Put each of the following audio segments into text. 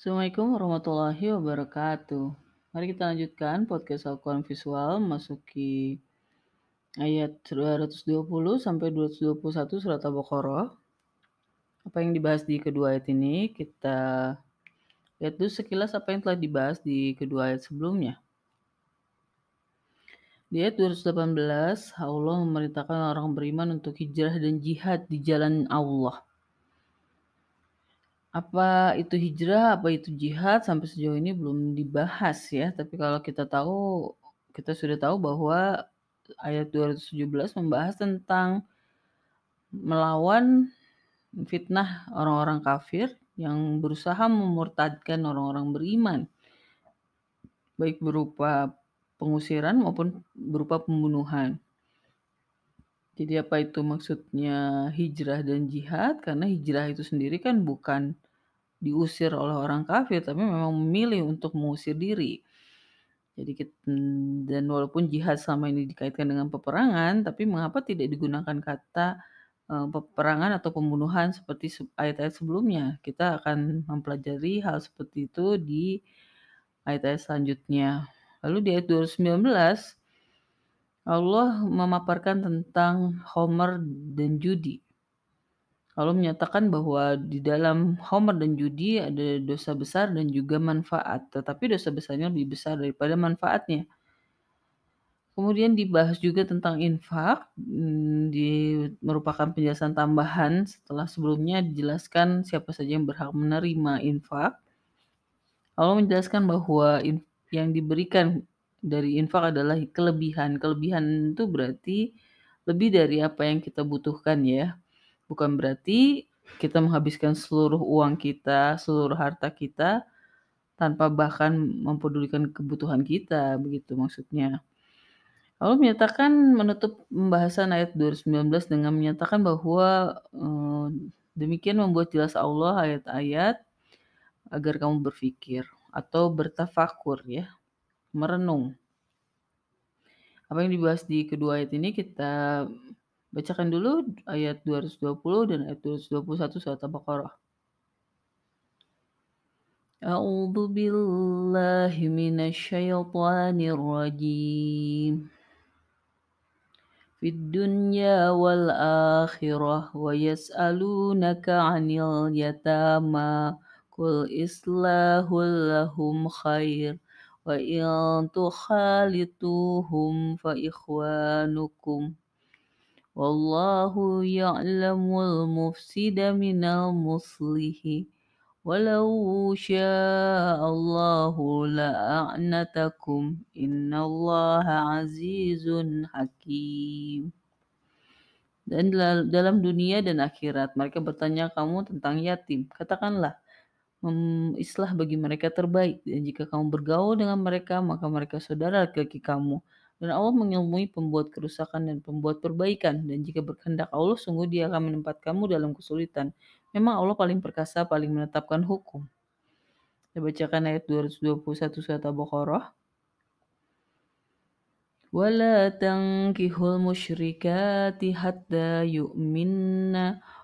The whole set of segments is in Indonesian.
Assalamualaikum warahmatullahi wabarakatuh. Mari kita lanjutkan podcast Al-Quran Visual masuki ayat 220 sampai 221 surat Al-Baqarah. Apa yang dibahas di kedua ayat ini kita lihat dulu sekilas apa yang telah dibahas di kedua ayat sebelumnya. Di ayat 218, Allah memerintahkan orang beriman untuk hijrah dan jihad di jalan Allah. Apa itu hijrah, apa itu jihad sampai sejauh ini belum dibahas ya. Tapi kalau kita tahu, kita sudah tahu bahwa ayat 217 membahas tentang melawan fitnah orang-orang kafir yang berusaha memurtadkan orang-orang beriman. Baik berupa pengusiran maupun berupa pembunuhan. Jadi apa itu maksudnya hijrah dan jihad? Karena hijrah itu sendiri kan bukan diusir oleh orang kafir, tapi memang memilih untuk mengusir diri. Jadi dan walaupun jihad selama ini dikaitkan dengan peperangan, tapi mengapa tidak digunakan kata uh, peperangan atau pembunuhan seperti ayat-ayat sebelumnya? Kita akan mempelajari hal seperti itu di ayat-ayat selanjutnya. Lalu di ayat 219 Allah memaparkan tentang Homer dan judi. Allah menyatakan bahwa di dalam Homer dan judi ada dosa besar dan juga manfaat, tetapi dosa besarnya lebih besar daripada manfaatnya. Kemudian dibahas juga tentang infak, hmm, di, merupakan penjelasan tambahan setelah sebelumnya dijelaskan siapa saja yang berhak menerima infak. Allah menjelaskan bahwa yang diberikan dari infak adalah kelebihan. Kelebihan itu berarti lebih dari apa yang kita butuhkan ya. Bukan berarti kita menghabiskan seluruh uang kita, seluruh harta kita tanpa bahkan mempedulikan kebutuhan kita, begitu maksudnya. Allah menyatakan menutup pembahasan ayat 219 dengan menyatakan bahwa eh, demikian membuat jelas Allah ayat-ayat agar kamu berpikir atau bertafakur ya merenung. Apa yang dibahas di kedua ayat ini kita bacakan dulu ayat 220 dan ayat 221 surat Al-Baqarah. A'udzu billahi minasyaitonir rajim. Fid dunya wal akhirah wa yas'alunaka 'anil yatama qul islahul lahum khair وإن تخالطوهم فإخوانكم والله يعلم المفسد من المصلح ولو شاء الله لأعنتكم إن الله عزيز حكيم dan dalam dunia dan akhirat mereka bertanya kamu tentang yatim katakanlah islah bagi mereka terbaik dan jika kamu bergaul dengan mereka maka mereka saudara laki-laki kamu dan Allah mengilmui pembuat kerusakan dan pembuat perbaikan dan jika berkehendak Allah sungguh dia akan menempat kamu dalam kesulitan memang Allah paling perkasa paling menetapkan hukum saya bacakan ayat 221 surat Al-Baqarah ولا تنكحوا المشركات حتى يؤمنن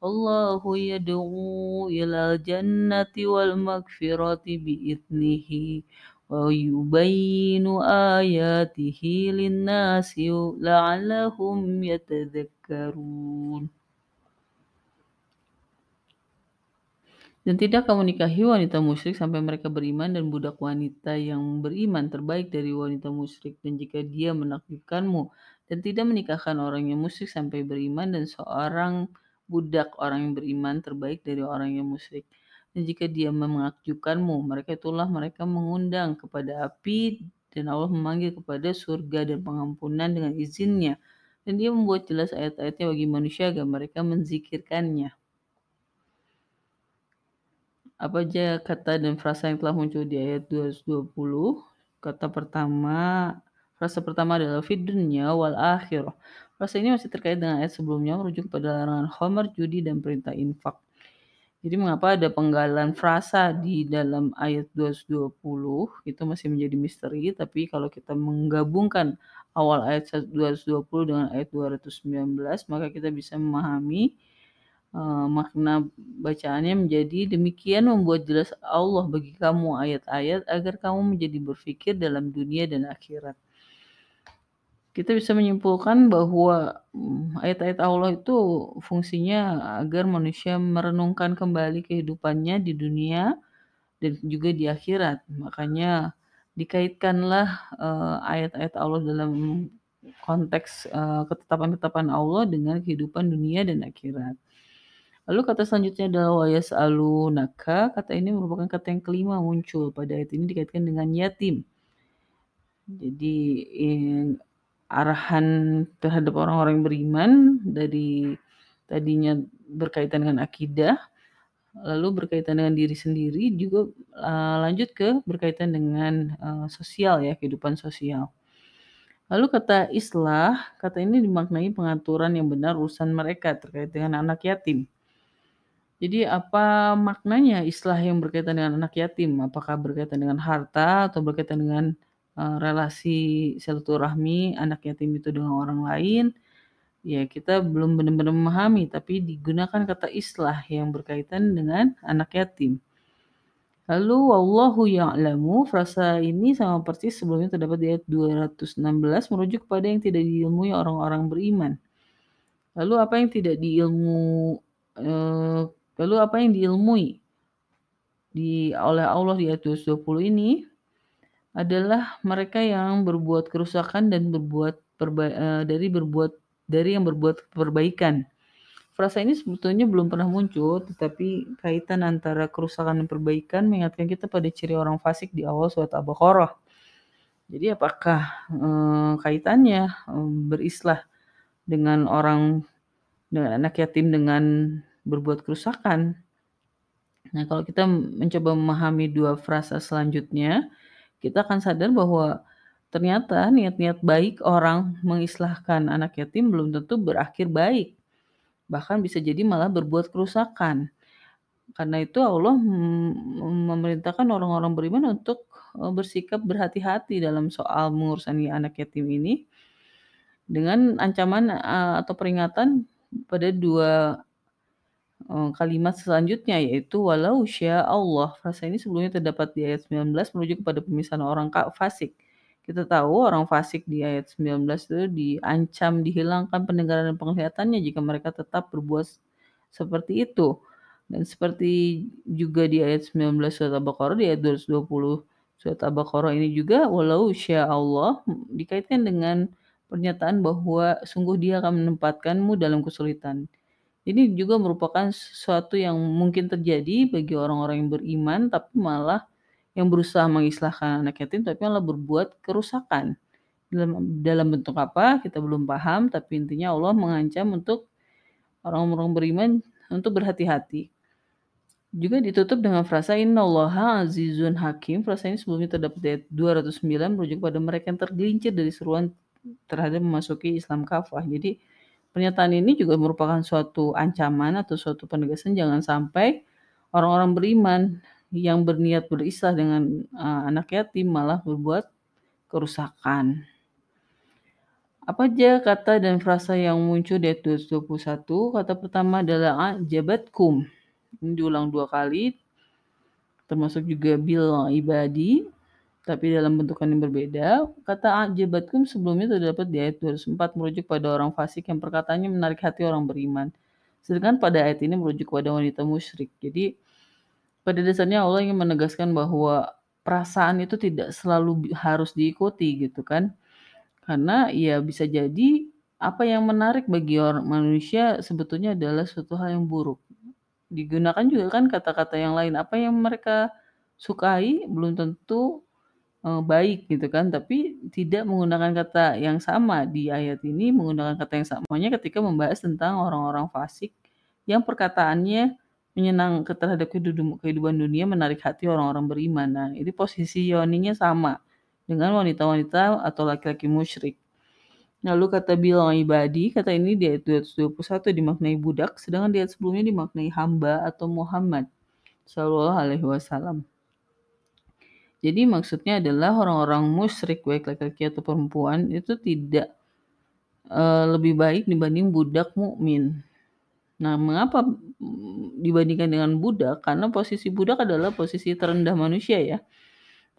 Allahu يدعو إلى الجنة wal بإذنه ويبين wa للناس لعلهم يتذكرون dan tidak kamu nikahi wanita musyrik sampai mereka beriman dan budak wanita yang beriman terbaik dari wanita musyrik. Dan jika dia menakjubkanmu dan tidak menikahkan orang yang musyrik sampai beriman dan seorang budak orang yang beriman terbaik dari orang yang musyrik. Dan jika dia mengajukanmu, mereka itulah mereka mengundang kepada api dan Allah memanggil kepada surga dan pengampunan dengan izinnya. Dan dia membuat jelas ayat-ayatnya bagi manusia agar mereka menzikirkannya. Apa aja kata dan frasa yang telah muncul di ayat 220? Kata pertama, frasa pertama adalah fid dunya wal akhirah. Frasa ini masih terkait dengan ayat sebelumnya merujuk pada larangan khamar, judi dan perintah infak. Jadi mengapa ada penggalan frasa di dalam ayat 220 itu masih menjadi misteri, tapi kalau kita menggabungkan awal ayat 220 dengan ayat 219 maka kita bisa memahami uh, makna bacaannya menjadi demikian membuat jelas Allah bagi kamu ayat-ayat agar kamu menjadi berpikir dalam dunia dan akhirat. Kita bisa menyimpulkan bahwa mm, ayat-ayat Allah itu fungsinya agar manusia merenungkan kembali kehidupannya di dunia dan juga di akhirat. Makanya dikaitkanlah uh, ayat-ayat Allah dalam konteks uh, ketetapan-ketetapan Allah dengan kehidupan dunia dan akhirat. Lalu kata selanjutnya adalah wayas alu naka. Kata ini merupakan kata yang kelima muncul pada ayat ini dikaitkan dengan yatim. Jadi arahan terhadap orang-orang yang beriman dari tadinya berkaitan dengan akidah, lalu berkaitan dengan diri sendiri juga uh, lanjut ke berkaitan dengan uh, sosial ya, kehidupan sosial. Lalu kata islah, kata ini dimaknai pengaturan yang benar urusan mereka terkait dengan anak yatim. Jadi apa maknanya islah yang berkaitan dengan anak yatim? Apakah berkaitan dengan harta atau berkaitan dengan uh, relasi silaturahmi anak yatim itu dengan orang lain? Ya, kita belum benar-benar memahami, tapi digunakan kata islah yang berkaitan dengan anak yatim. Lalu wallahu ya'lamu frasa ini sama persis sebelumnya terdapat di ayat 216 merujuk kepada yang tidak diilmui orang-orang beriman. Lalu apa yang tidak diilmu eh, Lalu apa yang diilmui di oleh Allah di ayat 220 ini adalah mereka yang berbuat kerusakan dan berbuat perba uh, dari berbuat dari yang berbuat perbaikan. Frasa ini sebetulnya belum pernah muncul, tetapi kaitan antara kerusakan dan perbaikan mengingatkan kita pada ciri orang fasik di awal surat Al-Baqarah. Jadi apakah uh, kaitannya um, berislah dengan orang dengan anak yatim dengan berbuat kerusakan. Nah, kalau kita mencoba memahami dua frasa selanjutnya, kita akan sadar bahwa ternyata niat-niat baik orang mengislahkan anak yatim belum tentu berakhir baik. Bahkan bisa jadi malah berbuat kerusakan. Karena itu Allah memerintahkan orang-orang beriman untuk e, bersikap berhati-hati dalam soal mengurusani anak yatim ini dengan ancaman e, atau peringatan pada dua Eh, kalimat selanjutnya yaitu walau sya Allah. Frasa ini sebelumnya terdapat di ayat 19 menuju kepada pemisahan orang fasik. Kita tahu orang fasik di ayat 19 itu diancam dihilangkan pendengaran dan penglihatannya jika mereka tetap berbuat seperti itu. Dan seperti juga di ayat 19 surat Al-Baqarah di ayat 220 surat Al-Baqarah ini juga walau sya Allah dikaitkan dengan pernyataan bahwa sungguh dia akan menempatkanmu dalam kesulitan. Ini juga merupakan sesuatu yang mungkin terjadi bagi orang-orang yang beriman, tapi malah yang berusaha mengislahkan anak yatim, tapi malah berbuat kerusakan. Dalam, dalam bentuk apa, kita belum paham, tapi intinya Allah mengancam untuk orang-orang beriman untuk berhati-hati. Juga ditutup dengan frasa Inna Allah azizun hakim. Frasa ini sebelumnya terdapat ayat 209 merujuk pada mereka yang tergelincir dari seruan terhadap memasuki Islam kafah. Jadi Pernyataan ini juga merupakan suatu ancaman atau suatu penegasan jangan sampai orang-orang beriman yang berniat berislah dengan uh, anak yatim malah berbuat kerusakan. Apa aja kata dan frasa yang muncul di ayat 221? Kata pertama adalah jabatkum. Ini diulang dua kali. Termasuk juga bil ibadi tapi dalam bentukan yang berbeda. Kata ajabatkum sebelumnya terdapat di ayat 204 merujuk pada orang fasik yang perkataannya menarik hati orang beriman. Sedangkan pada ayat ini merujuk pada wanita musyrik. Jadi pada dasarnya Allah ingin menegaskan bahwa perasaan itu tidak selalu harus diikuti gitu kan. Karena ya bisa jadi apa yang menarik bagi orang manusia sebetulnya adalah suatu hal yang buruk. Digunakan juga kan kata-kata yang lain. Apa yang mereka sukai belum tentu uh, baik gitu kan, tapi tidak menggunakan kata yang sama di ayat ini, menggunakan kata yang samanya ketika membahas tentang orang-orang fasik yang perkataannya menyenang terhadap kehidupan dunia menarik hati orang-orang beriman. Nah, ini posisi yoninya sama dengan wanita-wanita atau laki-laki musyrik. Lalu kata bilang ibadi, kata ini di ayat 221 dimaknai budak, sedangkan di ayat sebelumnya dimaknai hamba atau Muhammad Sallallahu Alaihi Wasallam. Jadi maksudnya adalah orang-orang musyrik baik laki-laki atau perempuan itu tidak uh, lebih baik dibanding budak mukmin. Nah, mengapa dibandingkan dengan budak? Karena posisi budak adalah posisi terendah manusia ya.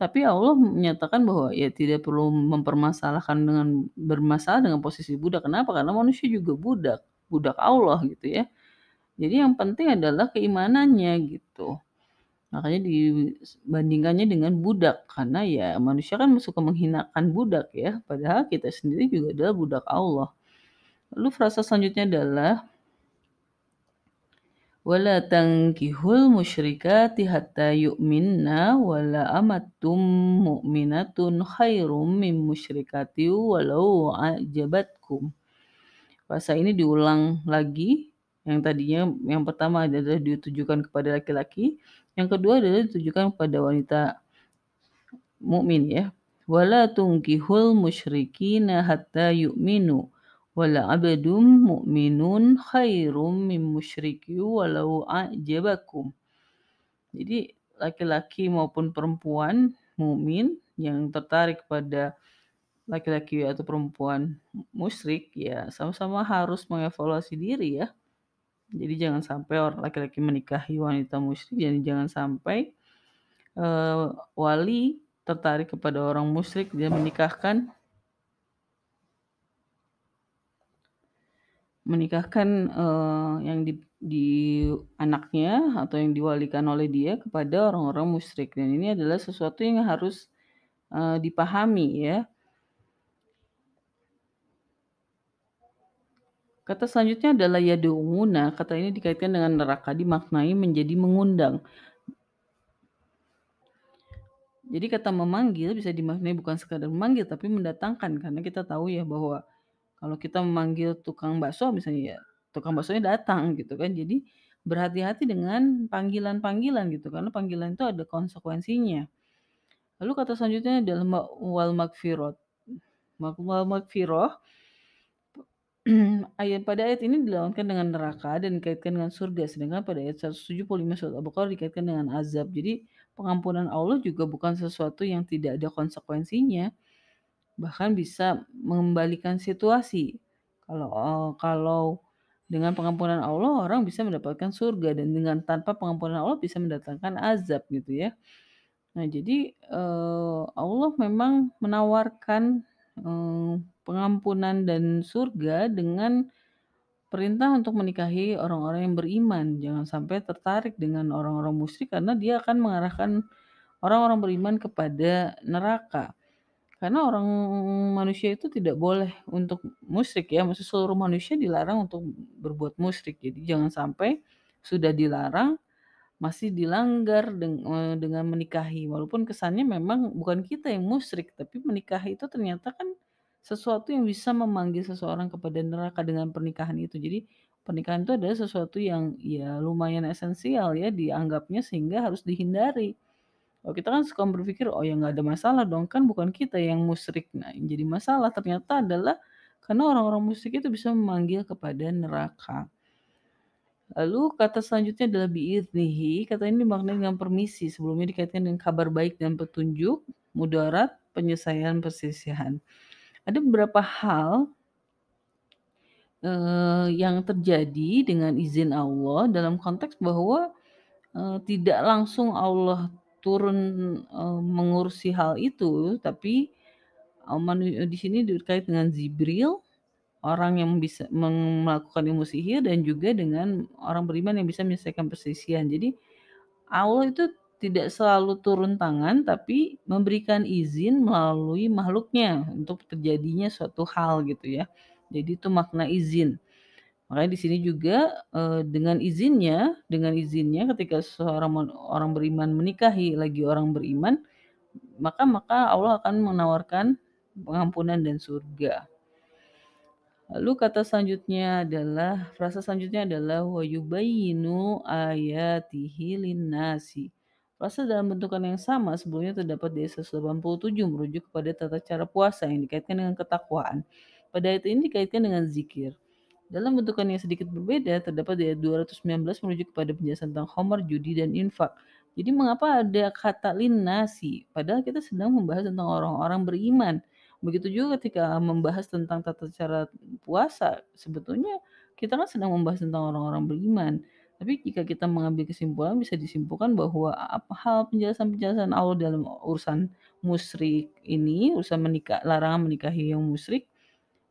Tapi Allah menyatakan bahwa ya tidak perlu mempermasalahkan dengan bermasalah dengan posisi budak. Kenapa? Karena manusia juga budak, budak Allah gitu ya. Jadi yang penting adalah keimanannya gitu. Makanya dibandingkannya dengan budak karena ya manusia kan suka menghinakan budak ya, padahal kita sendiri juga adalah budak Allah. Lalu frasa selanjutnya adalah wala tankihul musyrikati hatta yu'minna wala amatum mu'minatun khairum min musyrikati walau ajabatkum. Bahasa ini diulang lagi. Yang tadinya yang pertama adalah ditujukan kepada laki-laki, yang kedua adalah ditujukan kepada wanita mukmin ya. Wala tunkihul musyrikina hatta yu'minu wala abdum mu'minun khairum min musyriki walau a'jabakum. Jadi laki-laki maupun perempuan mukmin yang tertarik pada laki-laki atau perempuan musyrik ya sama-sama harus mengevaluasi diri ya. Jadi jangan sampai orang laki-laki menikahi wanita musyrik dan jangan sampai uh, wali tertarik kepada orang musyrik dan menikahkan menikahkan uh, yang di, di anaknya atau yang diwalikan oleh dia kepada orang-orang musyrik dan ini adalah sesuatu yang harus uh, dipahami ya. Kata selanjutnya adalah yadu'una. Kata ini dikaitkan dengan neraka dimaknai menjadi mengundang. Jadi kata memanggil bisa dimaknai bukan sekadar memanggil tapi mendatangkan karena kita tahu ya bahwa kalau kita memanggil tukang bakso misalnya ya tukang baksonya datang gitu kan. Jadi berhati-hati dengan panggilan-panggilan gitu karena panggilan itu ada konsekuensinya. Lalu kata selanjutnya adalah wal magfirot. Wal magfiroh ayat pada ayat ini dilawankan dengan neraka dan dikaitkan dengan surga sedangkan pada ayat 175 surat Al-Baqarah dikaitkan dengan azab. Jadi pengampunan Allah juga bukan sesuatu yang tidak ada konsekuensinya bahkan bisa mengembalikan situasi. Kalau uh, kalau dengan pengampunan Allah orang bisa mendapatkan surga dan dengan tanpa pengampunan Allah bisa mendatangkan azab gitu ya. Nah, jadi uh, Allah memang menawarkan uh, pengampunan dan surga dengan perintah untuk menikahi orang-orang yang beriman. Jangan sampai tertarik dengan orang-orang musyrik karena dia akan mengarahkan orang-orang beriman kepada neraka. Karena orang manusia itu tidak boleh untuk musyrik ya, maksud seluruh manusia dilarang untuk berbuat musyrik. Jadi jangan sampai sudah dilarang masih dilanggar eh, dengan menikahi. Walaupun kesannya memang bukan kita yang musyrik, tapi menikahi itu ternyata kan sesuatu yang bisa memanggil seseorang kepada neraka dengan pernikahan itu. Jadi pernikahan itu adalah sesuatu yang ya lumayan esensial ya dianggapnya sehingga harus dihindari. Kalau kita kan suka berpikir, oh ya nggak ada masalah dong, kan bukan kita yang musyrik. Nah, yang jadi masalah ternyata adalah karena orang-orang musyrik itu bisa memanggil kepada neraka. Lalu kata selanjutnya adalah biiznihi. Kata ini dimaknai dengan permisi. Sebelumnya dikaitkan dengan kabar baik dan petunjuk, mudarat, penyelesaian, persisihan. Ada beberapa hal uh, yang terjadi dengan izin Allah dalam konteks bahwa uh, tidak langsung Allah turun uh, mengurusi hal itu, tapi uh, di sini terkait dengan Zibril, orang yang bisa melakukan ilmu sihir dan juga dengan orang beriman yang bisa menyelesaikan persisian. Jadi Allah itu tidak selalu turun tangan tapi memberikan izin melalui makhluknya untuk terjadinya suatu hal gitu ya. Jadi itu makna izin. Makanya di sini juga uh, dengan izinnya, dengan izinnya ketika seorang orang beriman menikahi lagi orang beriman, maka maka Allah akan menawarkan pengampunan dan surga. Lalu kata selanjutnya adalah frasa selanjutnya adalah wa yubayyinu ayatihi linnasi. Frasa dalam bentukan yang sama sebelumnya terdapat di ayat 187 merujuk kepada tata cara puasa yang dikaitkan dengan ketakwaan. Pada ayat ini dikaitkan dengan zikir. Dalam bentukan yang sedikit berbeda terdapat di ayat 219 merujuk kepada penjelasan tentang homer, judi, dan infak. Jadi mengapa ada kata linnasi? Padahal kita sedang membahas tentang orang-orang beriman. Begitu juga ketika membahas tentang tata cara puasa, sebetulnya kita kan sedang membahas tentang orang-orang beriman. Tapi jika kita mengambil kesimpulan bisa disimpulkan bahwa apa hal penjelasan-penjelasan Allah dalam urusan musyrik ini, urusan menikah, larangan menikahi yang musyrik,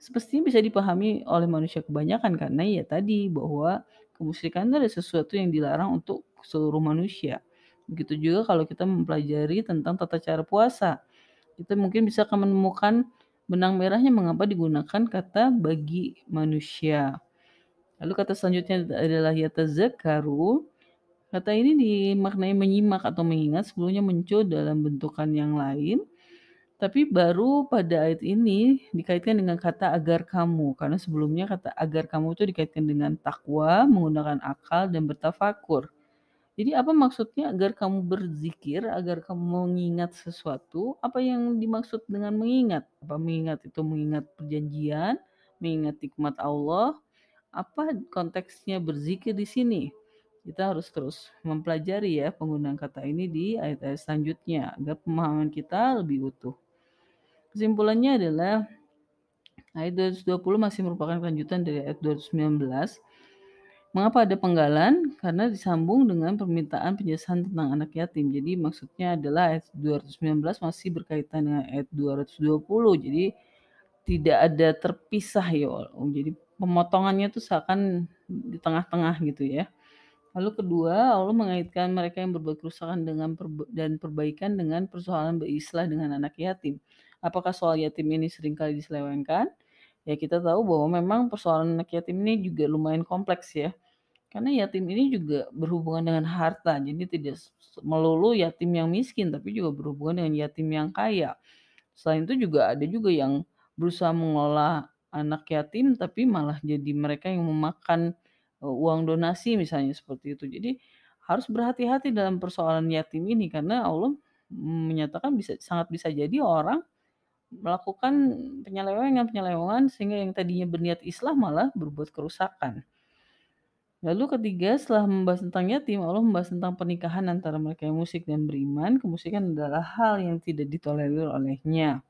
semestinya bisa dipahami oleh manusia kebanyakan karena ya tadi bahwa kemusyrikan itu ada sesuatu yang dilarang untuk seluruh manusia. Begitu juga kalau kita mempelajari tentang tata cara puasa. Kita mungkin bisa akan menemukan benang merahnya mengapa digunakan kata bagi manusia. Lalu kata selanjutnya adalah yatazakaru. Kata ini dimaknai menyimak atau mengingat sebelumnya muncul dalam bentukan yang lain. Tapi baru pada ayat ini dikaitkan dengan kata agar kamu. Karena sebelumnya kata agar kamu itu dikaitkan dengan takwa, menggunakan akal, dan bertafakur. Jadi apa maksudnya agar kamu berzikir, agar kamu mengingat sesuatu? Apa yang dimaksud dengan mengingat? Apa mengingat itu mengingat perjanjian, mengingat nikmat Allah? Apa konteksnya berzikir di sini? Kita harus terus mempelajari ya penggunaan kata ini di ayat-ayat selanjutnya agar pemahaman kita lebih utuh. Kesimpulannya adalah ayat 220 masih merupakan kelanjutan dari ayat 219. Mengapa ada penggalan? Karena disambung dengan permintaan penjelasan tentang anak yatim. Jadi maksudnya adalah ayat 219 masih berkaitan dengan ayat 220. Jadi tidak ada terpisah ya. Jadi pemotongannya itu seakan di tengah-tengah gitu ya. Lalu kedua, Allah mengaitkan mereka yang berbuat kerusakan dengan perba dan perbaikan dengan persoalan berislah dengan anak yatim. Apakah soal yatim ini sering kali diselewengkan? Ya kita tahu bahwa memang persoalan anak yatim ini juga lumayan kompleks ya. Karena yatim ini juga berhubungan dengan harta. Jadi tidak melulu yatim yang miskin, tapi juga berhubungan dengan yatim yang kaya. Selain itu juga ada juga yang berusaha mengelola anak yatim, tapi malah jadi mereka yang memakan uang donasi misalnya seperti itu. Jadi harus berhati-hati dalam persoalan yatim ini karena Allah menyatakan bisa sangat bisa jadi orang melakukan penyelewengan-penyelewengan sehingga yang tadinya berniat islah malah berbuat kerusakan. Lalu ketiga, setelah membahas tentang yatim, Allah membahas tentang pernikahan antara mereka yang musik dan beriman. Kemusikan adalah hal yang tidak ditolerir olehnya.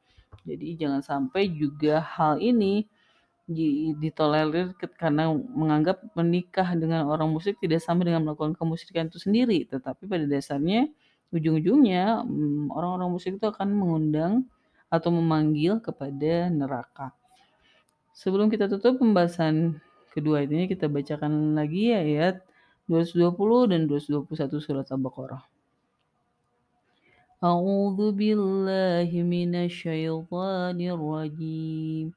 Jadi jangan sampai juga hal ini ditolerir karena menganggap menikah dengan orang musyrik tidak sama dengan melakukan kemusyrikan itu sendiri. Tetapi pada dasarnya ujung-ujungnya mm, orang-orang musyrik itu akan mengundang atau memanggil kepada neraka. Sebelum kita tutup pembahasan kedua ini kita bacakan lagi ayat 220 dan 221 surat Al-Baqarah. A'udzu billahi minasyaitonir rajim.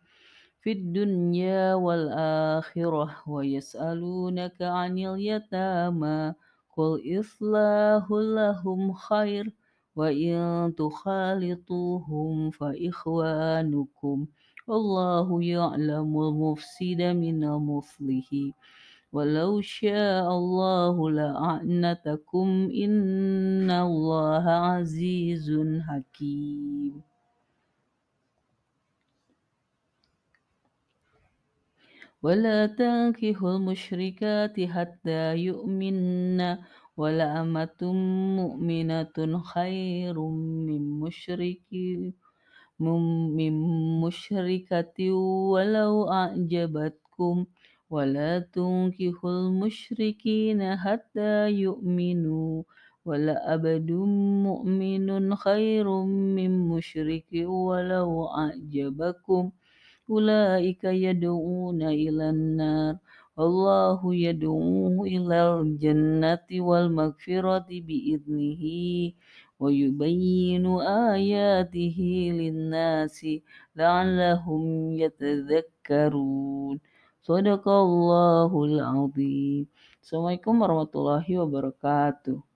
في الدنيا والآخرة ويسألونك عن اليتامى قل إصلاح لهم خير وإن تخالطوهم فإخوانكم والله يعلم المفسد من المصلح ولو شاء الله لأعنتكم إن الله عزيز حكيم. ولا تنكحوا المشركات حتى يؤمن ولأمة مؤمنة خير من مشرك من مشركة ولو أعجبتكم. ولا تنكحوا المشركين حتى يؤمنوا ولأبد مؤمن خير من مشرك ولو أعجبكم أولئك يدعون إلى النار والله يدعو إلى الجنة والمغفرة بإذنه ويبين آياته للناس لعلهم يتذكرون Sadaqallahul azim. Assalamualaikum warahmatullahi wabarakatuh.